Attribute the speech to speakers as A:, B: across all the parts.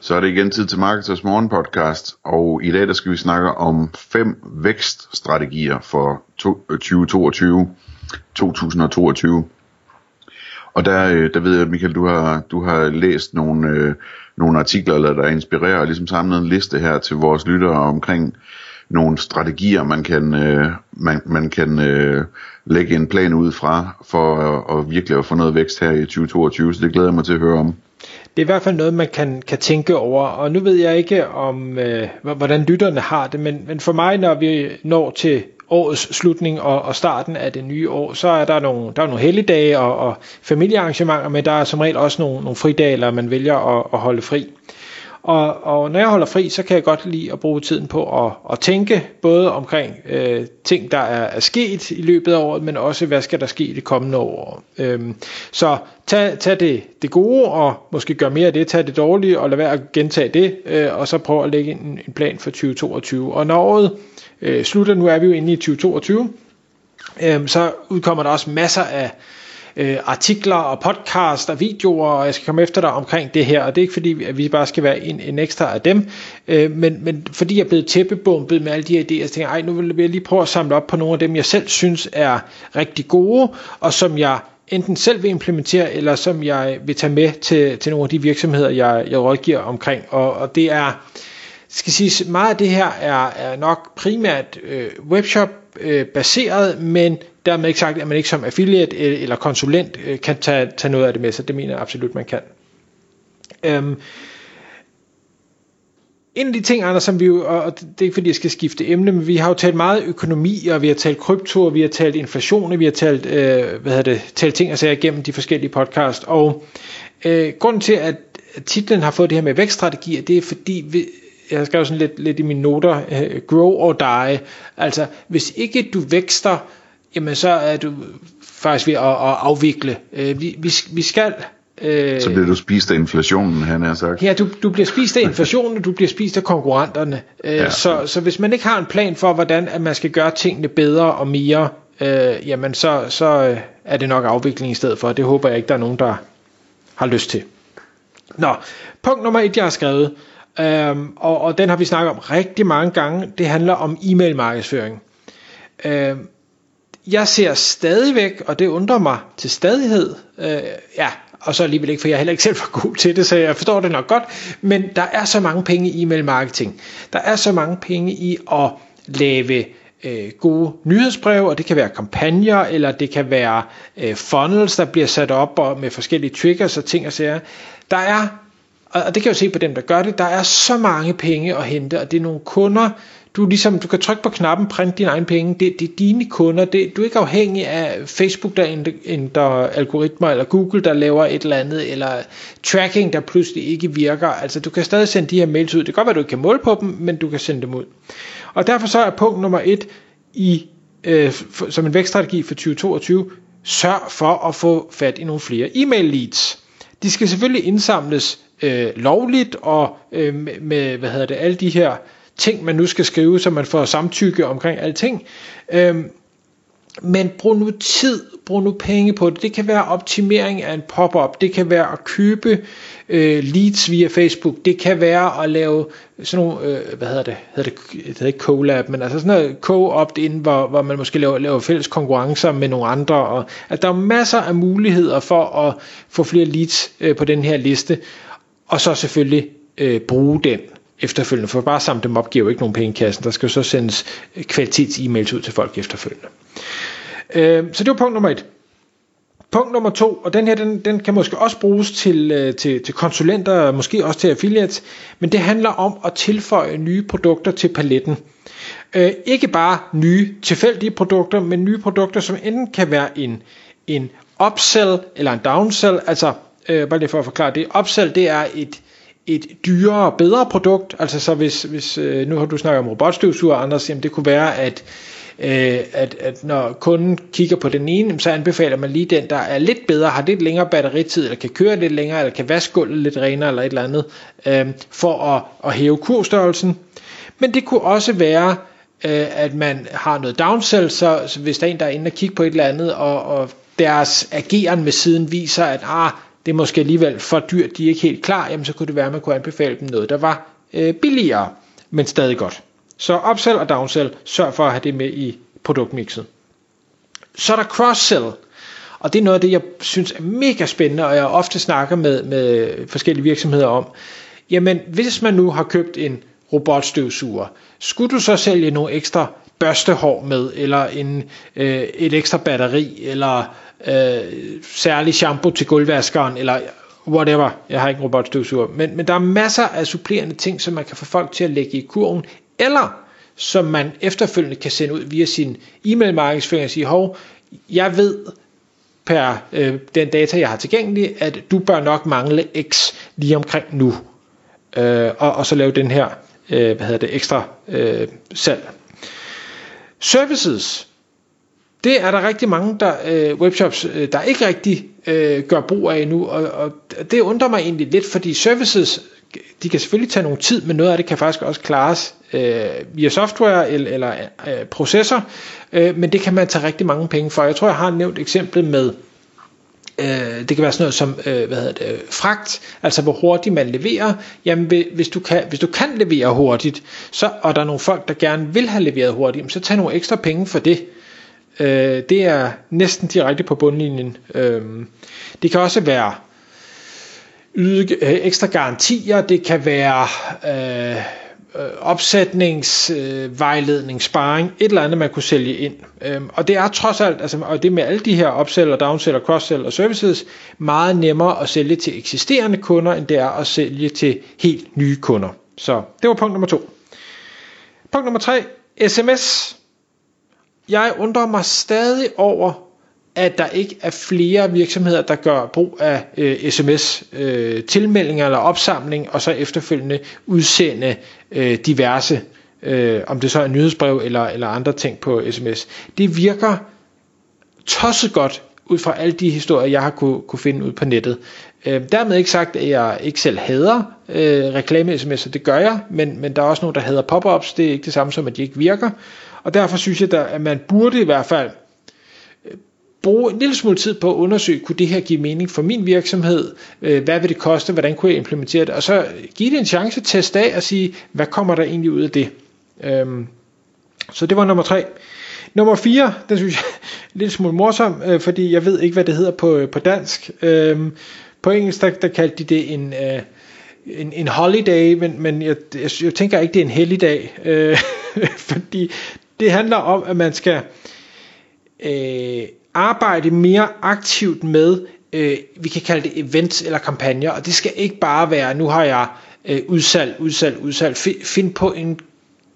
A: Så er det igen tid til Marketers Morgen podcast, og i dag der skal vi snakke om fem vækststrategier for 2022. 2022. Øh, og der, øh, der ved jeg, Michael, du har, du har læst nogle, øh, nogle artikler, eller der inspirerer, og ligesom samlet en liste her til vores lyttere omkring nogle strategier, man kan, øh, man, man kan øh, lægge en plan ud fra, for at, at virkelig at få noget vækst her i 2022, så det glæder jeg mig til at høre om.
B: Det er i hvert fald noget, man kan, kan tænke over, og nu ved jeg ikke, om øh, hvordan lytterne har det, men, men for mig, når vi når til årets slutning og, og starten af det nye år, så er der nogle, der er nogle helligdage og, og familiearrangementer, men der er som regel også nogle, nogle fridage, eller man vælger at, at holde fri. Og, og når jeg holder fri, så kan jeg godt lide at bruge tiden på at, at tænke både omkring øh, ting, der er, er sket i løbet af året, men også hvad skal der ske i det kommende år. Øhm, så tag, tag det, det gode og måske gør mere af det, tag det dårlige og lad være at gentage det, øh, og så prøv at lægge en, en plan for 2022. Og når året øh, slutter, nu er vi jo inde i 2022, øh, så udkommer der også masser af øh, artikler og podcast og videoer, og jeg skal komme efter dig omkring det her, og det er ikke fordi, at vi bare skal være en, en ekstra af dem, øh, men, men fordi jeg er blevet tæppebumpet med alle de her idéer, så tænker jeg, nu vil jeg lige prøve at samle op på nogle af dem, jeg selv synes er rigtig gode, og som jeg enten selv vil implementere, eller som jeg vil tage med til, til nogle af de virksomheder, jeg, jeg rådgiver omkring, og, og det er, skal sige, meget af det her er, er nok primært øh, webshop øh, baseret, men dermed ikke sagt, at man ikke som affiliate øh, eller konsulent øh, kan tage, tage noget af det med sig. Det mener jeg absolut, man kan. Øhm, en af de ting, Anders, som vi jo, og det er ikke fordi, jeg skal skifte emne, men vi har jo talt meget økonomi, og vi har talt krypto, vi har talt inflation, vi har talt, øh, hvad hedder det, talt ting og sager igennem de forskellige podcast. Og øh, grunden til, at titlen har fået det her med vækststrategier, det er fordi, vi, jeg skrev sådan lidt, lidt i mine noter, øh, grow or die. Altså, hvis ikke du vækster, jamen så er du faktisk ved at, at afvikle. Uh, vi, vi, vi skal...
A: Uh, så bliver du spist af inflationen, han har sagt.
B: Ja, du, du bliver spist af inflationen, du bliver spist af konkurrenterne. Uh, ja. så, så hvis man ikke har en plan for, hvordan at man skal gøre tingene bedre og mere, uh, jamen så, så uh, er det nok afvikling i stedet for. Det håber jeg ikke, der er nogen, der har lyst til. Nå, punkt nummer et, jeg har skrevet, Øhm, og, og den har vi snakket om rigtig mange gange. Det handler om e-mail markedsføring. Øhm, jeg ser stadigvæk, og det undrer mig til stadighed, øh, ja, og så alligevel ikke, for jeg er heller ikke selv for god til det, så jeg forstår det nok godt, men der er så mange penge i e-mail marketing. Der er så mange penge i at lave øh, gode nyhedsbreve, og det kan være kampagner, eller det kan være øh, funnels, der bliver sat op og med forskellige triggers og ting og sager. Der er og det kan jeg jo se på dem, der gør det, der er så mange penge at hente, og det er nogle kunder, du, ligesom, du kan trykke på knappen, print dine egne penge, det, det er dine kunder, det, du er ikke afhængig af Facebook, der ændrer algoritmer, eller Google, der laver et eller andet, eller tracking, der pludselig ikke virker, altså du kan stadig sende de her mails ud, det kan godt være, du ikke kan måle på dem, men du kan sende dem ud. Og derfor så er punkt nummer et i, øh, for, som en vækststrategi for 2022, sørg for at få fat i nogle flere e-mail leads. De skal selvfølgelig indsamles øh, lovligt og øh, med, hvad hedder det, alle de her ting, man nu skal skrive, så man får samtykke omkring alting. Øhm, men brug nu tid, brug nu penge på det. Det kan være optimering af en pop-up, det kan være at købe øh, leads via Facebook, det kan være at lave sådan nogle, øh, hvad hedder det, hedder det, det hedder ikke collab, men altså sådan noget co-opt-in, hvor, hvor man måske laver, laver fælles konkurrencer med nogle andre, og at der er masser af muligheder for at få flere leads øh, på den her liste, og så selvfølgelig øh, bruge den efterfølgende, for bare at samle dem op giver jo ikke nogen penge i kassen, der skal jo så sendes kvalitets-e-mails ud til folk efterfølgende. Øh, så det var punkt nummer et. Punkt nummer to, og den her, den, den kan måske også bruges til, øh, til, til konsulenter, måske også til affiliates, men det handler om at tilføje nye produkter til paletten. Øh, ikke bare nye tilfældige produkter, men nye produkter, som enten kan være en, en upsell eller en downsell, altså øh, bare lige for at forklare det, upsell det er et, et dyrere og bedre produkt, altså så hvis, hvis øh, nu har du snakket om robotstøvsuger, Anders, jamen det kunne være, at øh, at, at når kunden kigger på den ene, så anbefaler man lige den, der er lidt bedre, har lidt længere batteritid, eller kan køre lidt længere, eller kan vaske gulvet lidt renere, eller et eller andet, øh, for at, at hæve kursstørrelsen. Men det kunne også være, øh, at man har noget downsell, så, så hvis der er en, der er inde og kigge på et eller andet, og, og deres ageren med siden viser, at ah, det er måske alligevel for dyrt, de er ikke helt klar, jamen så kunne det være, at man kunne anbefale dem noget, der var øh, billigere, men stadig godt. Så upsell og downsell, sørg for at have det med i produktmixet. Så er der cross-sell, og det er noget af det, jeg synes er mega spændende, og jeg ofte snakker med, med forskellige virksomheder om. Jamen, hvis man nu har købt en robotstøvsuger, skulle du så sælge nogle ekstra børstehår med, eller en, øh, et ekstra batteri, eller øh, særlig shampoo til gulvvaskeren, eller whatever, jeg har ikke en robotstøvsuger, men, men der er masser af supplerende ting, som man kan få folk til at lægge i kurven, eller som man efterfølgende kan sende ud via sin e-mail markedsføring og sige, hov, jeg ved per øh, den data, jeg har tilgængelig, at du bør nok mangle X lige omkring nu. Øh, og, og så lave den her øh, hvad hedder det, ekstra øh, salg. Services, det er der rigtig mange der, øh, webshops, øh, der ikke rigtig øh, gør brug af endnu, og, og det undrer mig egentlig lidt, fordi services, de kan selvfølgelig tage nogle tid, men noget af det kan faktisk også klares øh, via software eller, eller øh, processer, øh, men det kan man tage rigtig mange penge for. Jeg tror, jeg har nævnt eksemplet med Øh, det kan være sådan noget som øh, hvad hedder det, fragt, altså hvor hurtigt man leverer. Jamen hvis du kan, hvis du kan levere hurtigt, så, og der er nogle folk, der gerne vil have leveret hurtigt, så tag nogle ekstra penge for det. Øh, det er næsten direkte på bundlinjen. Øh, det kan også være yde øh, ekstra garantier, det kan være øh, øh, opsætningsvejledning, øh, sparring, et eller andet, man kunne sælge ind. Øhm, og det er trods alt, altså, og det med alle de her upsell og downsell og cross-sell og services, meget nemmere at sælge til eksisterende kunder, end det er at sælge til helt nye kunder. Så det var punkt nummer to. Punkt nummer tre, sms. Jeg undrer mig stadig over, at der ikke er flere virksomheder, der gør brug af øh, sms øh, tilmeldinger eller opsamling, og så efterfølgende udsende øh, diverse, øh, om det så er nyhedsbrev eller, eller andre ting på sms. Det virker tosset godt ud fra alle de historier, jeg har kunne, kunne finde ud på nettet. Øh, dermed ikke sagt, at jeg ikke selv hader øh, reklame-sms'er, det gør jeg, men, men der er også nogen, der hader pop-ups, det er ikke det samme som, at de ikke virker, og derfor synes jeg, at man burde i hvert fald bruge en lille smule tid på at undersøge, kunne det her give mening for min virksomhed, øh, hvad vil det koste, hvordan kunne jeg implementere det, og så give det en chance, teste af og sige, hvad kommer der egentlig ud af det. Øhm, så det var nummer tre. Nummer 4, den synes jeg er lidt smule morsom, øh, fordi jeg ved ikke, hvad det hedder på, øh, på dansk. Øhm, på engelsk, der, der kaldte de det en, øh, en, en holiday, men, men jeg, jeg, jeg tænker ikke, det er en helligdag, øh, fordi det handler om, at man skal øh, arbejde mere aktivt med, øh, vi kan kalde det events eller kampagner, og det skal ikke bare være, nu har jeg øh, udsalg, udsalg, udsalg. Find på en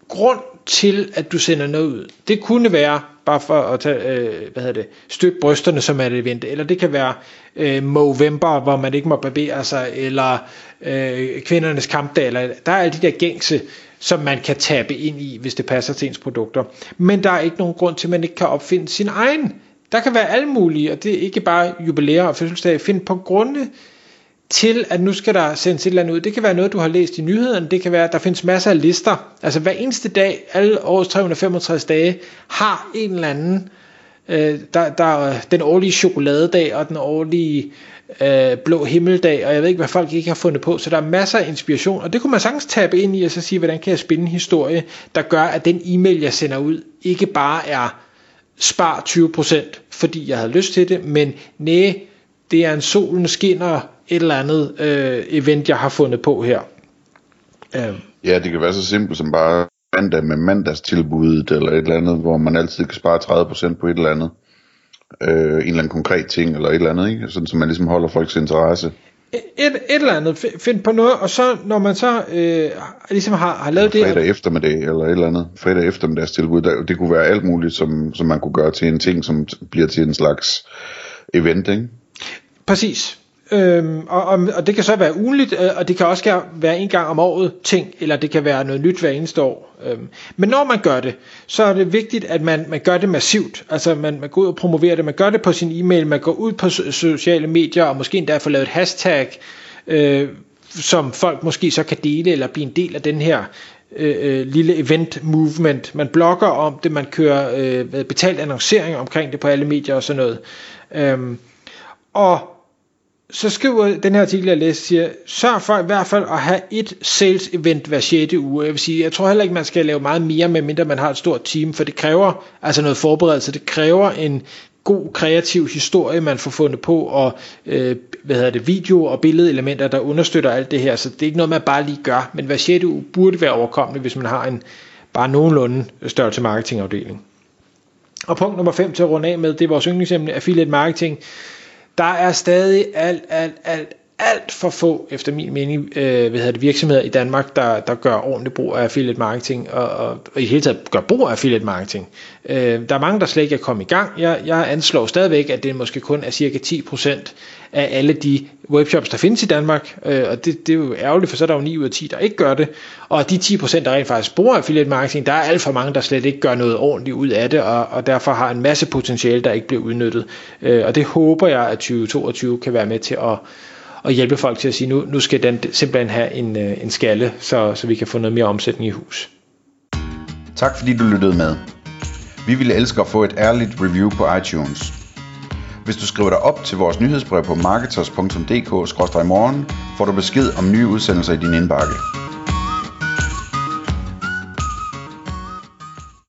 B: grund til, at du sender noget ud. Det kunne være, bare for at tage, øh, hvad hedder det, støtte brysterne som er et event, eller det kan være øh, Movember, hvor man ikke må barbere sig, eller øh, kvindernes kampdag, eller der er alle de der gængse, som man kan tabe ind i, hvis det passer til ens produkter. Men der er ikke nogen grund til, at man ikke kan opfinde sin egen der kan være alle mulige, og det er ikke bare jubilæer og fødselsdag. Find på grunde til, at nu skal der sendes et eller andet ud. Det kan være noget, du har læst i nyhederne. Det kan være, at der findes masser af lister. Altså hver eneste dag, alle årets 365 dage, har en eller anden, øh, der, der den årlige chokoladedag og den årlige øh, blå himmeldag, og jeg ved ikke, hvad folk ikke har fundet på. Så der er masser af inspiration, og det kunne man sagtens tabe ind i, og så sige, hvordan kan jeg spinde en historie, der gør, at den e-mail, jeg sender ud, ikke bare er spar 20%, fordi jeg havde lyst til det, men nej, det er en solen skinner et eller andet øh, event, jeg har fundet på her.
A: Øh. Ja, det kan være så simpelt som bare mandag med mandagstilbuddet, eller et eller andet, hvor man altid kan spare 30% på et eller andet. Øh, en eller anden konkret ting, eller et eller andet, ikke? Sådan, så man ligesom holder folks interesse
B: et, et eller andet, find på noget, og så når man så øh, ligesom har, har lavet
A: fredag det... Fredag eftermiddag, eller et eller andet. Fredag eftermiddags tilbud, der, det kunne være alt muligt, som, som man kunne gøre til en ting, som bliver til en slags event, ikke?
B: Præcis. Øhm, og, og, og det kan så være ugenligt, øh, og det kan også være en gang om året ting, eller det kan være noget nyt hver eneste år. Øhm, men når man gør det, så er det vigtigt, at man, man gør det massivt. Altså man, man går ud og promoverer det, man gør det på sin e-mail, man går ud på sociale medier, og måske endda får lavet et hashtag, øh, som folk måske så kan dele, eller blive en del af den her øh, øh lille event movement. Man blogger om det, man kører øh, betalt annoncering omkring det på alle medier og sådan noget. Øhm, og så skriver den her artikel, jeg læste, siger, sørg for i hvert fald at have et sales event hver 6. uge. Jeg vil sige, jeg tror heller ikke, man skal lave meget mere, medmindre man har et stort team, for det kræver altså noget forberedelse, det kræver en god kreativ historie, man får fundet på, og øh, hvad hedder det, video- og billedelementer, der understøtter alt det her, så det er ikke noget, man bare lige gør, men hver 6. uge burde være overkommeligt, hvis man har en bare nogenlunde størrelse marketingafdeling. Og punkt nummer 5 til at runde af med, det er vores yndlingsemne, affiliate marketing. Der er stadig alt, alt, alt, alt for få, efter min mening, øh, hvad hedder det, virksomheder i Danmark, der, der gør ordentligt brug af affiliate marketing, og, og, og i hele taget gør brug af affiliate marketing. Øh, der er mange, der slet ikke er kommet i gang. Jeg, jeg anslår stadigvæk, at det måske kun er cirka 10% af alle de webshops, der findes i Danmark, øh, og det, det er jo ærgerligt, for så er der jo 9 ud af 10, der ikke gør det, og de 10%, der rent faktisk bruger affiliate marketing, der er alt for mange, der slet ikke gør noget ordentligt ud af det, og, og derfor har en masse potentiale, der ikke bliver udnyttet, øh, og det håber jeg, at 2022 kan være med til at og hjælpe folk til at sige, nu, nu skal den simpelthen have en, øh, en skalle, så, så vi kan få noget mere omsætning i hus.
A: Tak fordi du lyttede med. Vi ville elske at få et ærligt review på iTunes. Hvis du skriver dig op til vores nyhedsbrev på marketers.dk-morgen, får du besked om nye udsendelser i din indbakke.